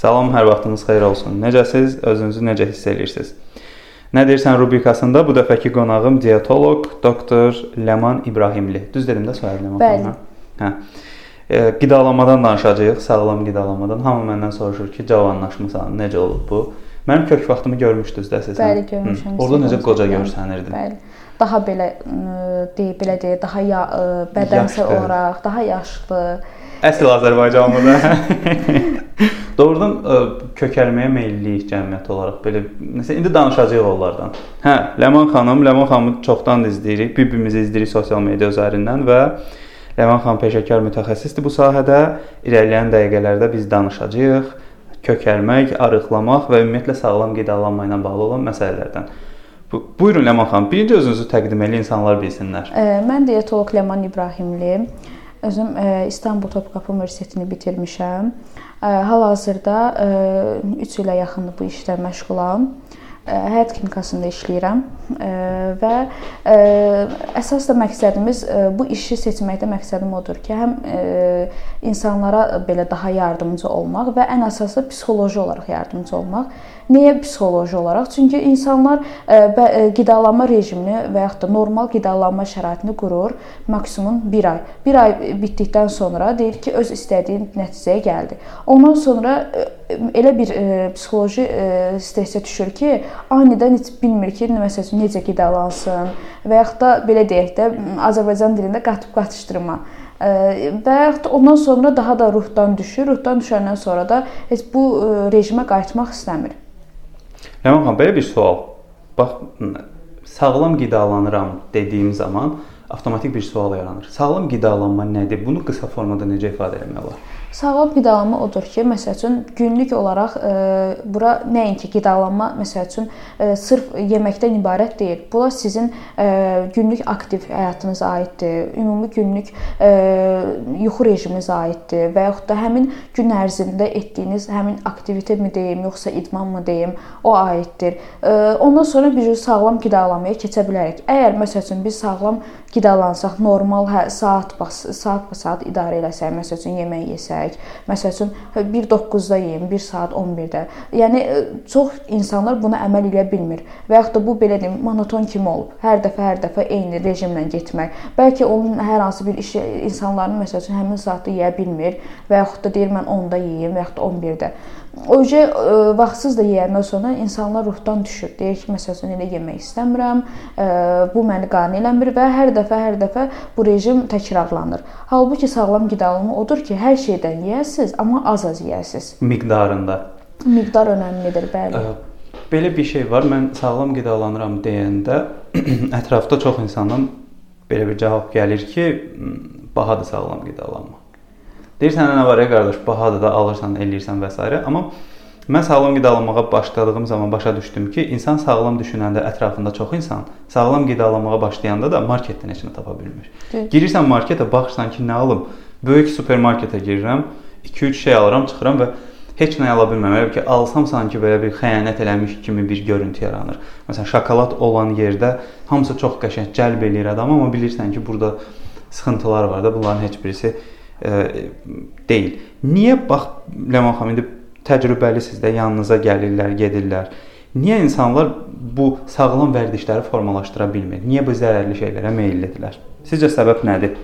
Salam, hər vaxtınız xeyir olsun. Necəsiz? Özünüzü necə hiss edirsiniz? Nə deyirsən rubrikasında bu dəfəki qonağım dietoloq doktor Ləman İbrahimli. Düz dedim də soyadı Ləman. Bəli. Hə. E, qidalanmadan danışacağıq, sağlam qidalanmadan. Hamı məndən soruşur ki, cavanlaşmısan, necə olub bu? Mənim kök vaxtımı görmüşdünüz də siz. Bəli, görmüşəm. Hı. Orada necə qoca görsənirdin? Bəli. Daha belə deyə belə deyə, daha ya, bədənsəl Yaşlı. olaraq daha yaşlı. Əsl Azərbaycanlı da. Doğrudan ə, kökəlməyə meylliyik cəmiyyət olaraq belə. Nəsə indi danışacağıq onlardan. Hə, Ləman xanım, Ləman xanımı çoxdan izləyirik, bir-birimizi izləyirik sosial media üzərindən və Ləman xanım peşəkar mütəxəssisdir bu sahədə. İrəliyən dəqiqələrdə biz danışacağıq kökəlmək, arıqlamaq və ümumiyyətlə sağlam qidalanma ilə bağlı olan məsələlərdən. Bu, buyurun Ləman xanım, birinci özünüzü təqdim edin, insanlar bilsinlər. Ə, Mən dietoloq Ləman İbrahimli. Özüm ə, İstanbul Topkapı Universitetini bitirmişəm. Ə, Hal-hazırda 3 ilə yaxındır bu işlə məşğulam. Həyat klinikasında işləyirəm və əsas da məqsədimiz bu işi seçməkdə məqsədim odur ki, həm insanlara belə daha yardımcı olmaq və ən əsası psixoloji olaraq yardımcı olmaq. Niyə psixoloji olaraq? Çünki insanlar qidalanma rejimini və yaxud da normal qidalanma şəraitini qurur maksimum 1 ay. 1 ay bitdikdən sonra deyir ki, öz istədiyi nəticəyə gəldi. Ondan sonra elə bir ə, psixoloji ə, stressə düşür ki, anidən heç bilmir ki, məsələn, necə qidalansın və yaxud da belə deyək də Azərbaycan dilində qatıb qatışdırma və yaxud da ondan sonra daha da ruhdan düşür. Ruhdan düşəndən sonra da heç bu ə, rejimə qayıtmaq istəmir. Ləman xanım, belə bir sual. Bax, sağlam qidalanıram dediyim zaman avtomatik bir sual yaranır. Sağlam qidalanma nədir? Bunu qısa formada necə ifadə etmək olar? Sağlam qidalanma odur ki, məsəl üçün günlük olaraq e, bura nəinki qidalanma, məsəl üçün e, sırf yeməkdən ibarət deyil. Bura sizin e, günlük aktiv həyatınıza aiddir, ümumi günlük e, yuxu rejiminizə aiddir və yaxud da həmin gün ərzində etdiyiniz həmin aktivitə mi deyim, yoxsa idman mı deyim, o aiddir. E, ondan sonra biz sağlam qidalanmaya keçə bilərik. Əgər məsəl üçün biz sağlam qidalansaq, normal hə, saat bas saat ba saat idarə eləsək, məsəl üçün yemək yesək, məsəl üçün 1:09-da yeyim, 1 saat 11-də. Yəni çox insanlar buna əməl edə bilmir və yaxud da bu belə deyim, monoton kimi olub. Hər dəfə hər dəfə eyni rejimlə getmək. Bəlkə onun hər hansı bir işi insanların məsəl üçün həmin saatda yeyə bilmir və yaxud da deyir mən 10-da yeyim və yaxud da 11-də. Oje vaxtsız da yeyəndən sonra insanlar ruhdan düşür. Deyir ki, məsələn, elə yemək istəmirəm, bu məni qane eləmir və hər dəfə hər dəfə bu rejim təkrarlanır. Halbuki sağlam qidalanma odur ki, hər şeydən yeyəsiz, amma az-az yeyəsiz. Miqdarında. Miqdar önəmlidir, bəli. Belə bir şey var. Mən sağlam qidalanıram deyəndə ətrafda çox insandan belə bir cavab gəlir ki, bahadır sağlam qidalanma. Deyirsən nə var ya qardaş, bahadır da alırsan, eləyirsən və s. Amma mən sağlam qidalanmağa başladığım zaman başa düşdüm ki, insan sağlam düşünəndə ətrafında çox insan sağlam qidalanmağa başlayanda da marketdən heç nə tapa bilmir. Girirsən marketə, baxırsan ki, nə alım? Böyük supermarketə girirəm, 2-3 şey alıram, çıxıram və heç nə ala bilmirəm. Elə ki, alsam sanki belə bir xəyanət eləmiş kimi bir görüntü yaranır. Məsələn, şokolad olan yerdə hamısı çox qəşəng cəlb eləyir adamı, amma bilirsən ki, burada sıxıntılar var da, bunların heç birisi deyil. Niyə bax Ləman xanım indi təcrübəlisiniz də yanınıza gəlirlər, gedirlər. Niyə insanlar bu sağlam vərdişləri formalaşdıra bilmir? Niyə bu zərərli şeylərə meyllidirlər? Sizcə səbəb nədir?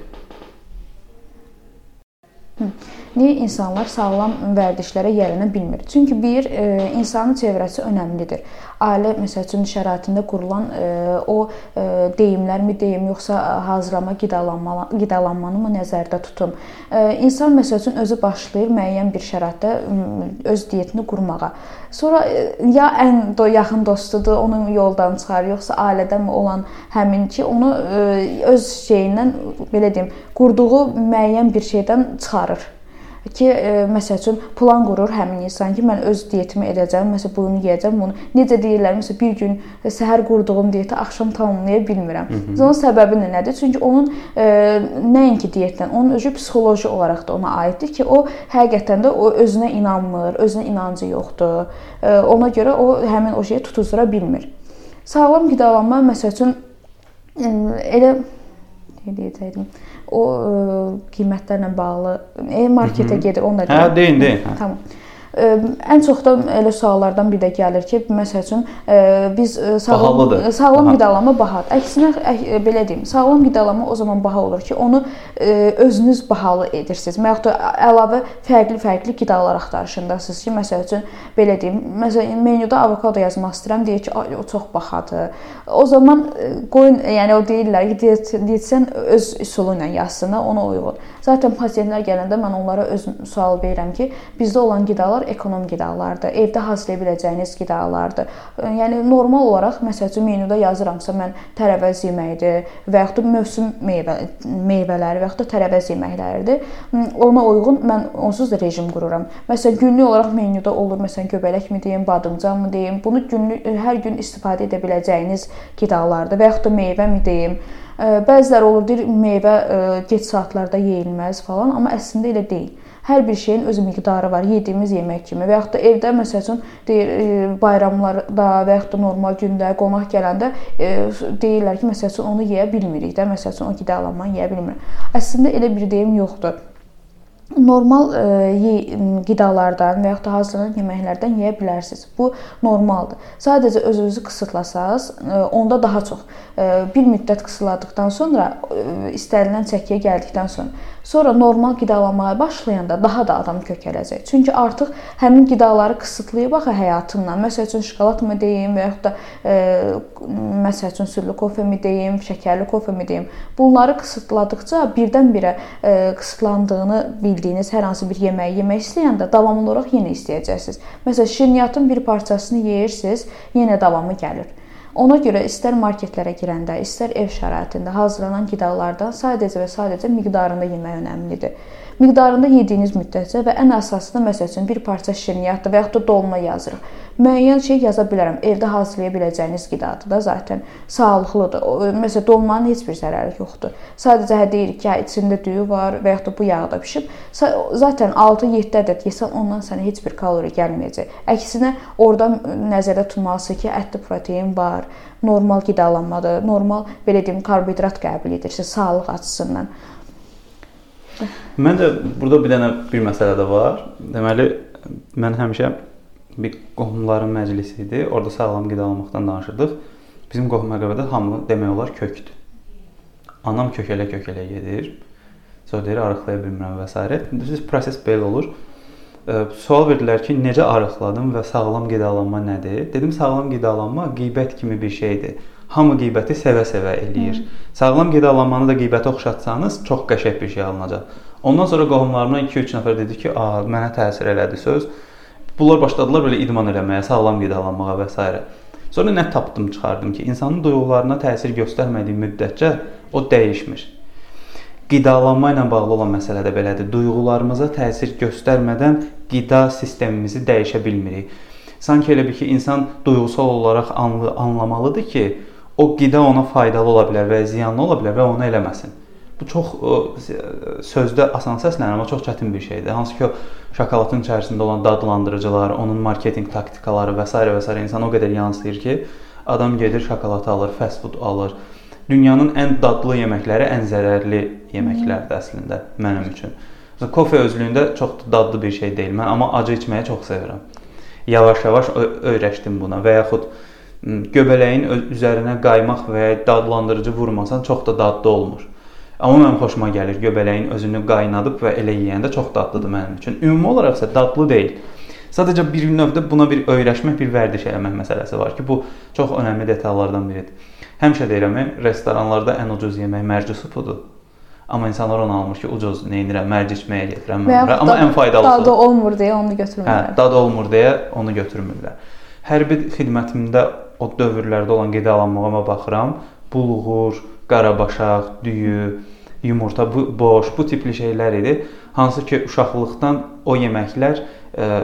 Hı. Niyə insanlar sağlam vərdişlərə yiyələnə bilmir? Çünki bir e, insanın çevrəsi önəmlidir. Ailə məsəl üçün şəraitində qurulan e, o e, deyimlərmi deyim, yoxsa hazırlama qidalanma qidalanmanı mı nəzərdə tutum? İnsan məsəl üçün özü başlayır müəyyən bir şəraitdə öz diyetini qurmağa. Sonra ya ən yaxın dostudur, onu yoldan çıxar, yoxsa ailədən olan həmin ki, onu öz şeyindən belə deyim, qurduğu müəyyən bir şeydən çıxarır ki, e, məsəl üçün plan qurur həmin insan ki, mən öz diyetimi edəcəm, məsəl bunu yeyəcəm, bunu. Necə deyirlər, məsəl bir gün səhər qurduğum diyeti axşam tamamlaya bilmirəm. Bunun səbəbi nədir? Çünki onun e, nəinki diyetdən, onun özü psixoloji olaraq da ona aiddir ki, o həqiqətən də o özünə inanmır, özünə inancı yoxdur. E, ona görə o həmin o şeyi tutuzdura bilmir. Sağlam qidalanma məsəl üçün e, elə deyəcəydim o ə, e, qiymətlərlə bağlı e, marketə gedir, onu da. Hə, deyin, deyin. Hə. Tamam. Ən çox da elə suallardan biri də gəlir ki, məsəl üçün biz sağlam Bahalıdır. sağlam qidalanma bahadır. Əksinə belə deyim, sağlam qidalanma o zaman baha olur ki, onu özünüz bahalı edirsiniz. Və yaxud da əlavə fərqli-fərqli qidalar axtarışındasınız ki, məsəl üçün belə deyim, məsələn menyuda avokado yazmaq istəyirəm, deyir ki, o çox bahadır. O zaman qoyun, yəni o deyirlər ki, dietisian öz üsulu ilə yazsın, ona uyğun. Zaten pasientlər gələndə mən onlara öz sual verirəm ki, bizdə olan qidalar ekonom qidalardır. Evdə hazırlaya biləcəyiniz qidalardır. Yəni normal olaraq məsəl üçün menyuda yazıramsa mən tərəvəz yeməyidir və yaxud da mövsüm meyvə meyvələri və yaxud da tərəvəz yeməkləridir. Ona uyğun mən onsuz da rejim qururam. Məsələn, günlük olaraq menyuda olur, məsələn, göbələkmi deyim, badımcanmı deyim. Bunu günlük hər gün istifadə edə biləcəyiniz qidalardır və yaxud da meyvəmi deyim. Bəziləri olur deyir meyvə gec saatlarda yeyilməz falan, amma əslində elə deyil. Hər bir şeyin öz miqdarı var. Yediyimiz yemək kimi və yaxud da evdə məsəl üçün deyir bayramlarda və yaxud da normal gündə qonaq gələndə deyirlər ki, məsəl üçün onu yeyə bilmirik də, məsəl üçün o qidalanmanı yeyə bilmirik. Əslində elə bir deyim yoxdur normal e, qidalardan və yaxud da hazırlanan yeməklərdən yeyə bilərsiniz. Bu normaldır. Sadəcə özünüzü qısıtlasanız, e, onda daha çox e, bir müddət qısıtladıkdan sonra istənilən çəkiyə gəldikdən sonra Sonra normal qidalanmaya başlayanda daha da adam kökələcək. Çünki artıq həmin qidaları qısıtlayıb axı həyatından. Məsəl üçün şokoladmı deyim və yaxud da e, məsəl üçün südlü kofemi deyim, şəkərli kofemi deyim. Bunları qısıtladıkca birdən-birə e, qısıtlandığını bildiyiniz hər hansı bir yeməyi yemək istəyəndə davamlı olaraq yenə istəyəcəksiniz. Məsələn, şirniyyatın bir parçasını yeyirsiniz, yenə davamı gəlir. Ona görə istər marketlərə girəndə, istər ev şəraitində hazırlanan qidalardan sadəcə və sadəcə miqdarında yemək önəmlidir. Miqdarında yediyiniz müddətcə və ən əsası da məsəl üçün bir parça şirniyyatdır və yaxud da dolma yazırıq. Müəyyən şey yaza bilərəm. Evdə hazırlaya biləcəyiniz qidadır da zaten. Sağlıqlıdır. Məsələn, dolmanın heç bir zərəri yoxdur. Sadəcə hə deyirik ki, hə, içində düyü var və yaxud da bu yağda bişib. Zaten 6-7 ədəd yesən ondan sənə heç bir kalori gəlməyəcək. Əksinə, orada nəzərdə tutmalısan ki, ətli protein var, normal qidalanmadır, normal belə deyim, karbohidrat qəbul edirsən sağlıq açısından. Məncə burada bir dənə bir məsələ də var. Deməli, mən həmişə bir qohumların məclisi idi. Orda sağlam qidalanmaqdan danışırdıq. Bizim qohum məqabədə hamı demək olar kökdür. Anam kökələ-kökələ gedir. Sonra deyir arıqlaya bilmirəm və s. Düzdür, proses belə olur. Sual verdilər ki, necə arıqladım və sağlam qidalanma nədir? Dedim, sağlam qidalanma qeybət kimi bir şeydir hamı qeybəti sevə-sevə eləyir. Hı. Sağlam qidalanmanı da qeybətə oxşatsanız çox qəşəng bir şey alınacaq. Ondan sonra qohumlarımdan 2-3 nəfər dedi ki, "A, mənə təsir elədi söz." Bunlar başladılar belə idman eləməyə, sağlam qidalanmağa və s. Sonra nə tapdım, çıxardım ki, insanın duyğularına təsir göstərmədiyi müddətcə o dəyişmir. Qidalanma ilə bağlı olan məsələ də belədir. Duyğularımıza təsir göstərmədən qida sistemimizi dəyişə bilmirik. Sanki elə bir ki, insan duyğusal olaraq anlı, anlamalıdır ki, o qida ona faydalı ola bilər və ya ziyanlı ola bilər və onu eləməsin. Bu çox sözdə asan səslənir, amma çox çətin bir şeydir. Hansı ki, o şokoladın içərisində olan dadlandırıcılar, onun marketinq taktikaları və s. və s. insan o qədər yansıyır ki, adam gedir şokolad alır, fast food alır. Dünyanın ən dadlı yeməkləri ən zərərli yeməklərdir əslində mənim üçün. Kofe özlüyündə çox dadlı bir şey deyil. Mən amma acı içməyi çox sevirəm. Yavaş-yavaş öyrəşdim buna və yaxud göbələyin üzərinə qaymaq və ya dadlandırıcı vurmasan çox da dadlı olmur. Amma mənim xoşuma gəlir göbələyin özünü qaynadıb və elə yeyəndə çox dadlıdır mənim üçün. Ümumi olaraq isə dadlı deyil. Sadəcə bir növdə buna bir öyrəşmək, bir vərdiş eləmək məsələsi var ki, bu çox önəmli detallardan biridir. Həmişə deyirəm, restoranlarda ən ucuz yemək mərci supudur. Amma insanlar onu almır ki, ucuz nə edirəm, mərci içməyə gedirəm mən. Amma ən faydalısı. Dadı olmur deyə onu götürmürlər. Hə, dadı olmur deyə onu götürmürlər. Hərbi xidmətimdə o dövrlərdə olan qidalanmağıma baxıram. Bulğur, qarabaşaq, düyü, yumurta, bu boş, bu tipli şeylər idi. Hansı ki, uşaqlıqdan o yeməklər ə, e,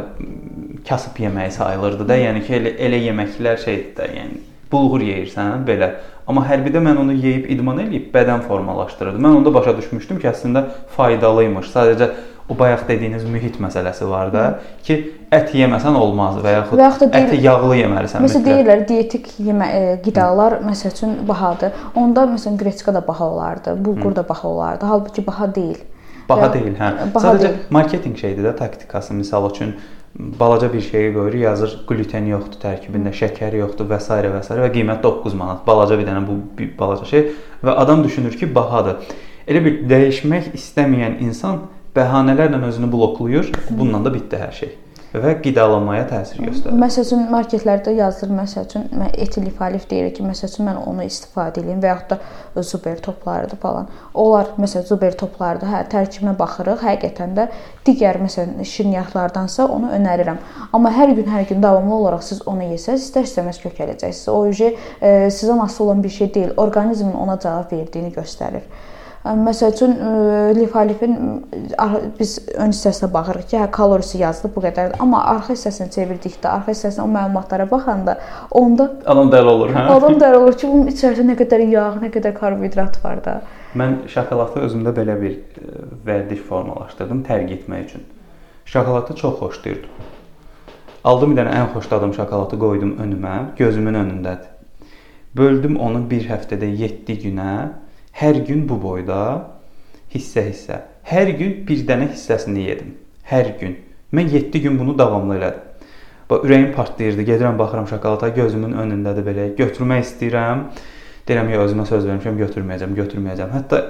kasıb yeməyi sayılırdı da. Yəni ki, elə, elə yeməklər şeydir də, yəni bulğur yeyirsən, belə. Amma hərbidə mən onu yeyib idman eləyib bədən formalaşdırırdı. Mən onda başa düşmüşdüm ki, əslində faydalıymış. Sadəcə o bayaq dediyiniz mühit məsələsi var da ki, ət yeməsən olmaz və yaxud, və yaxud deyil, əti yağlı yeməlisən. Məsələn deyirlər dietik yemə e, qidalar məsəl üçün bahadır. Onda məsələn qreçka da baha olardı, bulqur da baha olardı. Halbuki baha deyil. Baha ya, deyil, hə. Baha Sadəcə deyil. marketinq şeydir də, taktikası. Məsəl üçün balaca bir şeyi qoyur, yazır gluten yoxdur tərkibində, şəkər yoxdur və s. və s. və qiymət 9 manat. Balaca bir dənə bu bir balaca şey və adam düşünür ki, bahadır. Elə bir dəyişmək istəməyən insan bəhanələrlə özünü bloklayır. Bununla da bitdi hər şey və qidalanmaya təsir göstərir. Məsəl üçün marketlərdə yazılır, məsəl üçün mən etil lifalif deyir ki, məsəl üçün mən onu istifadə edeyim və yaxud da zuber toplarıdır falan. Onlar məsəl zuber toplarıdır. Hə, tərkibinə baxırıq. Həqiqətən də digər məsələn şirniyyatlardansa onu önərirəm. Amma hər gün hər gün davamlı olaraq siz onu yesəz, istər-istəməz kökələcəksiniz. O e, sizə asılı olan bir şey deyil. Orqanizmin ona cavab verdiyini göstərir. Məsəl üçün lifalifin biz ön hissəsinə baxırıq ki, hə kalorisi yazılıb bu qədərdir, amma arxa hissəsini çevirdikdə, arxa hissəsinə o məlumatlara baxanda onda adam dəli olur, hə? Adam dəli olur ki, bunun içərisində nə qədər yağ, nə qədər karbohidrat var da. Mən şokoladı özümdə belə bir vərdiş formalaşdırdım tərk etmək üçün. Şokoladı çox xoşlayırdım. Aldım bir dənə ən xoşladığım şokoladı qoydum önümə, gözümün önündədir. Böldüm onu bir həftədə 7 günə Hər gün bu boyda hissə-hissə. Hər gün bir dənə hissəsini yedim. Hər gün. Mən 7 gün bunu davamlı elədim. Bax ürəyim partlayırdı. Gedirəm baxıram şokolada gözümün önündədir belə. Götürmək istəyirəm. Deyirəm ya özümə söz vermişəm, götürməyəcəm, götürməyəcəm. Hətta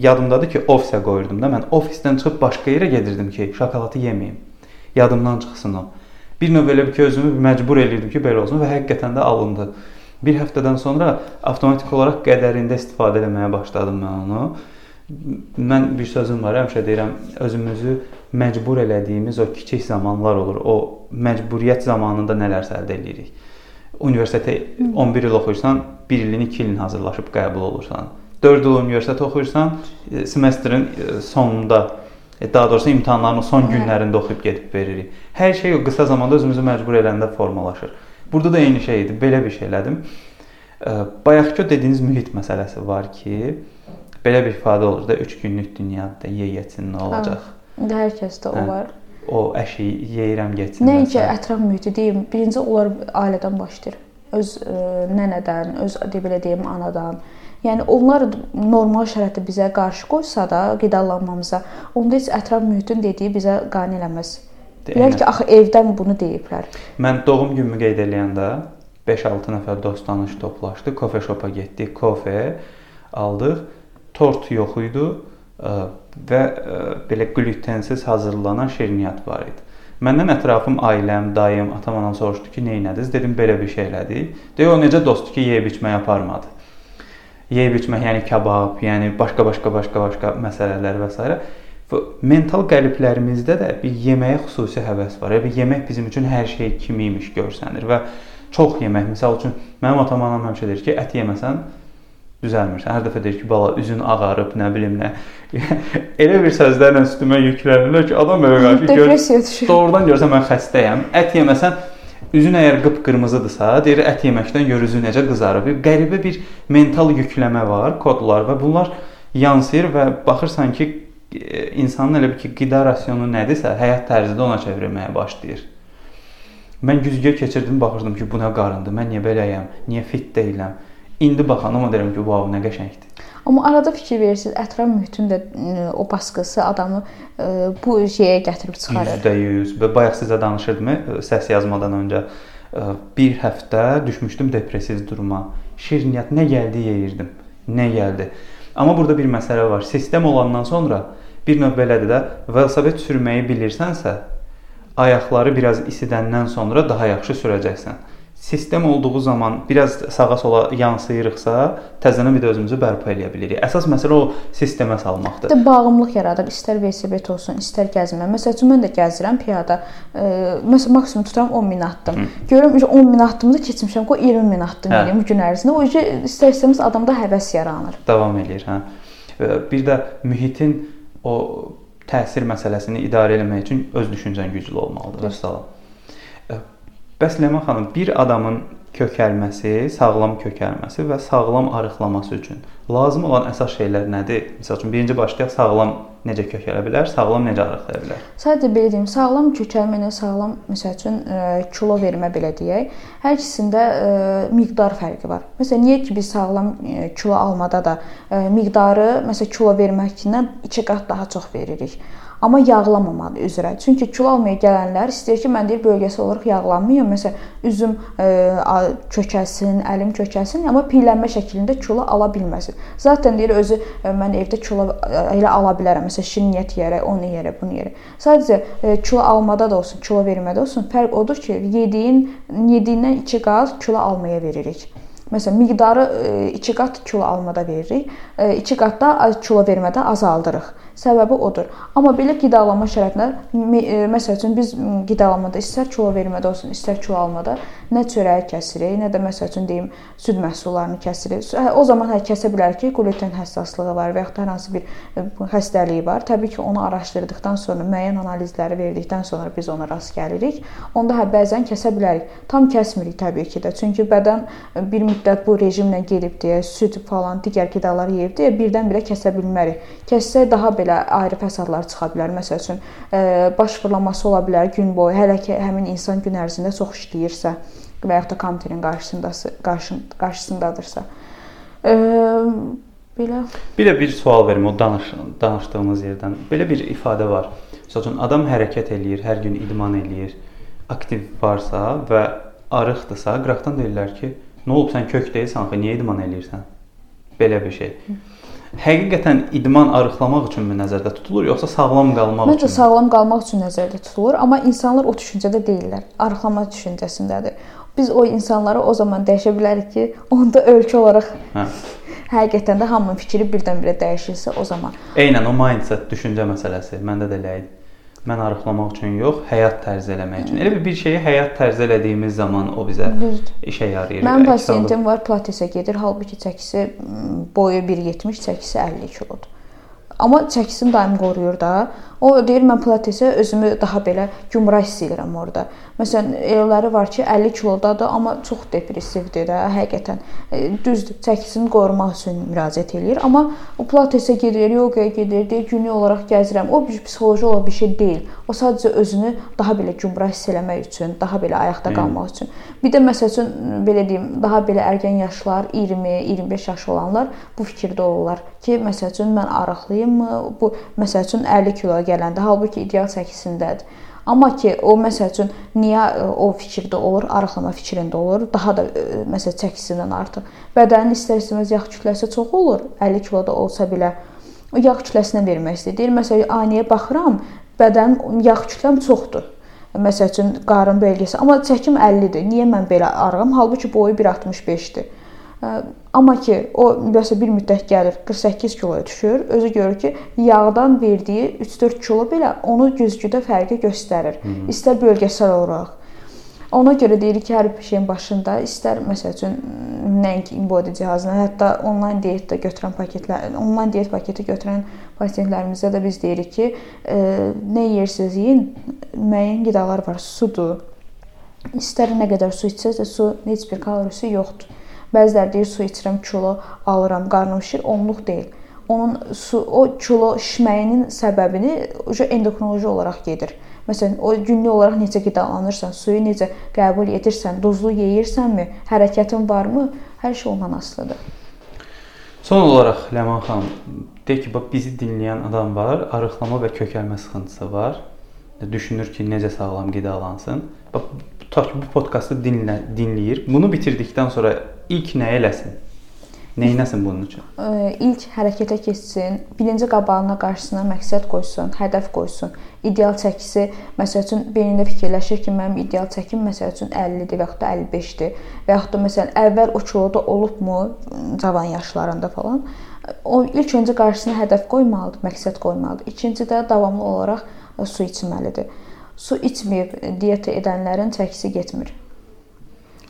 yadımdadır ki, ofisə qoyurdum da mən ofisdən çıxıb başqa yerə gedirdim ki, şokoladı yeməyim. Yadımdan çıxsın o. Bir növ elə bir ki, özümü məcbur elirdim ki, belə olsun və həqiqətən də alındı. Bir həftədən sonra avtomatik olaraq qədərində istifadə etməyə başladım mən onu. Mən bir sözüm var, həmişə deyirəm, özümüzü məcbur elədiyimiz o kiçik zamanlar olur. O məcburiyyət zamanında nələrsə əldə edirik. Universitetə 11 il oxuyursan, 1 ilin, 2 ilin hazırlaşıb qəbul olursan. 4 il universitet oxuyursan, e, semestrin e, sonunda e, daha doğrusu imtahanların son günlərində oxuyub gedib veririk. Hər şey o qısa zamanda özümüzü məcbur eləndə formalaşır. Burada da eyni şey idi. Belə bir şey elədim. Bayaqkı dediyiniz mühit məsələsi var ki, belə bir ifadə olur da 3 günlük dünyada ye yesin nə olacaq? İndi hər kəsdə o hə. var. O əşi yeyirəm getsin. Nəinki ətraf mühiti deyim, birinci onlar ailədən başlayır. Öz ə, nənədən, öz deyə belə deyim, anadan. Yəni onlar normal şəraitdə bizə qarşı qoysa da qidalanmamıza, onda heç ətraf mühitin dediyi bizə qane eləməz. Bilər ki, axı evdən bunu deyiblər. Mən doğum günümü qeyd eləyəndə 5-6 nəfər dost tanış toplaşdı, kofe şopa getdik, kofe aldıq. Tort yox idi və belə glutensiz hazırlanan şirniyyat var idi. Məndən ətrafım, ailəm, dayım, atam, anam soruşdu ki, nə etdiniz? Dedim belə bir şey elədik. Deyə o necə dostdur ki, yeyib içməyə aparmadı. Yeyib içmək, yəni kabab, yəni başqa-başqa başqa-başqa məsələlər və s mental qəliblərimizdə də bir yeməyə xüsusi həvəs var. Bir yemək bizim üçün hər şey kimi imiş görsənir və çox yemək. Məsəl üçün mənim atam anam həmişə deyir ki, ət yeməsən düzəlmirsən. Hər dəfə deyir ki, bala üzün ağarıb, nə bilim nə. elə bir sözlərlə üstümə yüklənirlər ki, adam belə qarşı düşür. Doğrudan görsən mən xəstəyəm. Ət yeməsən üzün əgər qıpqırmızıdırsa, deyir ət yeməkdən gör üzü necə qızarıb. Bir qəribə bir mental yükləmə var, kodlar və bunlar yansıyır və baxırsan ki, insanın elə bir ki, qida rasionu nədirsə, həyat tərzi də ona çevrilməyə başlayır. Mən güzgüyə keçirdim, baxırdım ki, bu nə qarındır, mən niyə beləyəm, niyə fit deyiləm. İndi baxanıma deyirəm ki, vau, nə qəşəngdir. Amma arada fikir verirsiniz, ətraf mühitin də o baskısı adamı bu şeyə gətirib çıxarır. %100 və bayaq sizə danışırdım səs yazmadan öncə bir həftə düşmüşdüm depressiv duruma. Şirniyyat nə gəldi yeyirdim. Nə gəldi. Amma burada bir məsələ var. Sistem olandan sonra bir növ belədir də, velosiped sürməyi bilirsənsə, ayaqları biraz isidəndən sonra daha yaxşı sürəcəksən. Sistem olduğu zaman biraz sağa sola yansıyırıqsa, təzədən bir də özümüzü bərpa eləyə bilirik. Əsas məsələ o sistemə salmaqdır. Də bağımlılıq yaradır. İstər velosiped olsun, istər gəzmə. Məsəl üçün mən də gəzirəm piyada. E, məsələn maksimum tuturam 10 min addım. Hı. Görürəm 10 min addımı da keçmişəm. Qoy 20 min addım hə. eləyim gün ərzində. O yüzden istər-istəməz adamda həvəs yaranır. Davam eləyir, hə. Bir də mühitin o təsir məsələsini idarə etmək üçün öz düşüncən güclü olmalıdır. Vəssalam. Bəs Ləman xanım, bir adamın kökəlməsi, sağlam kökəlməsi və sağlam arıqlaması üçün lazım olan əsas şeylər nədir? Məsəl üçün birinci başlayaq sağlam necə kökələ bilər, sağlam necə arıqlaya bilər? Sadəcə belə deyim, sağlam kökəlmə ilə sağlam məsəl üçün e, kilo vermə belə deyək, hər ikisində e, miqdar fərqi var. Məsələn, niyə ki biz sağlam e, kilo almada da miqdarı məsələn kilo verməkindən 2 qat daha çox veririk. Amma yağlamamalı üzrə. Çünki kilo almaya gələnlər istəyir ki, mən deyir bölgəsi olaraq yağlanmayım. Məsələn, üzüm ə, çökəlsin, əlim çökəlsin, amma piylənmə şəklində kilo ala bilməsin. Zaten deyir özü ə, mən evdə kilo elə ala bilərəm. Məsələn, şirniyyət yeyərək, onu yeyərək, bunu yeyərək. Sadəcə ə, kilo almada da olsun, kilo vermədə olsun, fərq odur ki, yediyin yediyindən 2 qat kilo almaya veririk. Məsələn, miqdarı 2 qat kilo almada veririk, 2 qat da kilo vermədə azaldırıq. Səbəbi odur. Amma belə qidalanma şəraitində məsəl üçün biz qidalanmada istər kilo vermədə olsun, istər kilo almada nə çörəyi kəsirik, nə də məsəl üçün deyim süd məhsullarını kəsirik. Hə, o zaman hər kəsə bilər ki, gluten həssaslığı var və ya hər hansı bir xəstəliyi var. Təbii ki, onu araşdırdıqdan sonra, müəyyən analizləri verdikdən sonra biz ona rast gəlirik. Onda hə bəzən kəsə bilərik. Tam kəsmirik təbii ki də. Çünki bədən bir müddət bu rejimlə gedib deyə süd falan digər qidalar yeyib deyə birdən-birə kəsə bilmərik. Kəssək daha belə belə ayrı fəsadlar çıxa bilər. Məsəl üçün, baş fırlanması ola bilər gün boyu, hələ ki həmin insan gün ərzində çox işləyirsə və yaxud da kompüterin qarşısındası, qarşı, qarşısındadırsa. Belə bir də bir sual verim o danış danışdığımız yerdən. Belə bir ifadə var. Məsələn, adam hərəkət eləyir, hər gün idman eləyir, aktiv varsa və arıqdırsa, qıraqdan deyirlər ki, nə olub sən kök deyilsən axı, niyə idman eləyirsən? Belə bir şey. Hı həqiqətən idman arıqlamaq üçünmü nəzərdə tutulur, yoxsa sağlam qalmaq üçün? Məncə sağlam qalmaq üçün nəzərdə tutulur, amma insanlar o düşüncədə deyillər. Arıqlama düşüncəsindədir. Biz o insanları o zaman dəyişə bilərik ki, onda ölkə olaraq hə. Həqiqətən də hamının fikri birdən-birə dəyişilsə o zaman. Eynən o mindset, düşüncə məsələsi məndə də elə idi mən arıqlamaq üçün yox, həyat tərzi eləmək üçün. Elə bir şeyi həyat tərzi elədiyimiz zaman o bizə Düzdür. işə yarayır. Mənim pasiyentim var, pilatesə gedir, halbuki çəkisi boyu 1.70, çəkisi 50 kilodur. Amma çəkisini daim qoruyur da. O deyir mən pilatesə özümü daha belə gümrah hiss edirəm orada. Məsələn, elələri var ki, 50 kilodadır, amma çox depressivdir də, həqiqətən. E, düzdür, çəkisini qorumaq üçün müraciət eləyir, amma o pilatesə gedir, yoqaya gedir, deyir günlük olaraq gəzirəm. O bir psixoloji olan bir şey deyil. O sadəcə özünü daha belə gümrah hiss eləmək üçün, daha belə ayaqda qalmaq üçün. Bir də məsəl üçün belə deyim, daha belə ərgən yaşlar, 20-25 yaş olanlar bu fikirdə olurlar ki, məsəl üçün mən arıqlıyımmı? Bu məsəl üçün 50 kiloya gələndə, halbuki ideal çəkisindədir. Amma ki, o məsəl üçün niyə e, o fikirdə olur, arıqlama fikrində olur, daha da e, məsəl çəkisindən artıq. Bədənin istər-istəməz yağ kütləsi çox olur, 50 kiloda olsa belə. O yağ kütləsinə vermək istəyir. Deyir, məsələn, aynaya baxıram, bədənin yağ kütləm çoxdur. Məsəl üçün qarın bölgəsi, amma çəkim 50-dir. Niyə mən belə arığam? Halbuki boyu 1.65-dir. Amma ki, o məsələn bir müddət gəlir, 48 kiloya düşür, özü görür ki, yağdan verdiyi 3-4 kilo belə onu güzgüdə fərqi göstərir. Hı -hı. İstər bölgəsəl olaraq. Ona görə deyirik ki, hər bir şeyin başında istər məsəl üçün nəinki InBody cihazına, hətta onlayn diyetdə götürən paketlər, onlayn diyet paketi götürən pasientlərimizə də biz deyirik ki, e, nə yeyirsiniz yeyin, müəyyən qidalar var, sudur. İstər nə qədər su içsəz də su heç bir kalorisi yoxdur. Bəziləri deyir su içirəm, kilo alıram, qarnım şişir, onluq deyil. Onun su o kilo şişməyinin səbəbini endokrinoloji olaraq gedir. Məsələn, o günlük olaraq necə qidalanırsan, suyu necə qəbul edirsən, duzlu yeyirsənmi, hərəkətin varmı, hər şey ondan asılıdır. Son olaraq Ləman xanım, deyək ki, bax bizi dinləyən adam var, arıqlama və kökəlmə sıxıntısı var. Düşünür ki, necə sağlam qidalansın. Bax tutaq ki, bu podkastı dinlə, dinləyir. Bunu bitirdikdən sonra ilk nə eləsin? Nə etsin bunun üçün? İlk hərəkətə keçsin, birinci qabağına qarşısına məqsəd qoysun, hədəf qoysun. İdeal çəkisi, məsəl üçün beynində fikirləşir ki, mənim ideal çəkim məsəl üçün 50-dir və yaxud da 55-dir və yaxud da məsələn əvvəl o kiloda olubmu cavan yaşlarında falan. O ilk öncə qarşısına hədəf qoymalıdır, məqsəd qoymalıdır. İkinci də davamlı olaraq su içməlidir. Su içməyib diyeta edənlərin çəkisi getmir.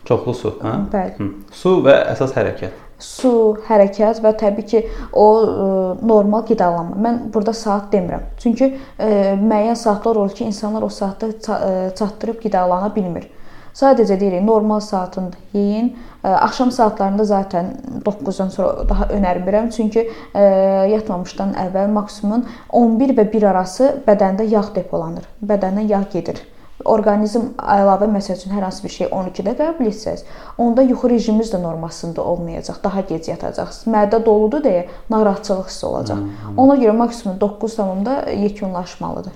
Çoxlu su, hə? Bəli. Hı. Su və əsas hərəkət. Su, hərəkət və təbii ki, o ə, e, normal qidalanma. Mən burada saat demirəm. Çünki ə, e, müəyyən saatlar olur ki, insanlar o saatda e, çatdırıb qidalana bilmir. Sadəcə deyirik, normal saatında yeyin. Axşam saatlarında zaten 9-dan sonra daha önərmirəm, çünki ə, yatmamışdan əvvəl maksimum 11 və 1 arası bədəndə yağ depolanır. Bədənə yağ gedir orqanizm əlavə məsəl üçün hər hansı bir şey 12-də qəbul etsəz, onda yuxu rejiminiz də normasında olmayacaq, daha gec yatacaqsınız. Mədə doludur deyə narahatçılıq hissi olacaq. Hmm. Ona görə maksimum 9:da yekunlaşmalıdır.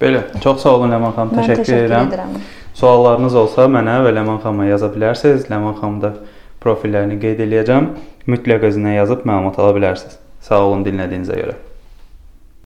Belə. Çox sağ olun Ləman xanım. Mən Təşəkkür, təşəkkür edirəm. edirəm. Suallarınız olsa mənə və Ləman xanıma yaza bilərsiniz. Ləman xanım da profillərini qeyd eləyəcəm. Mütləq özünə yazıb məlumat ala bilərsiniz. Sağ olun dinlədiyinizə görə.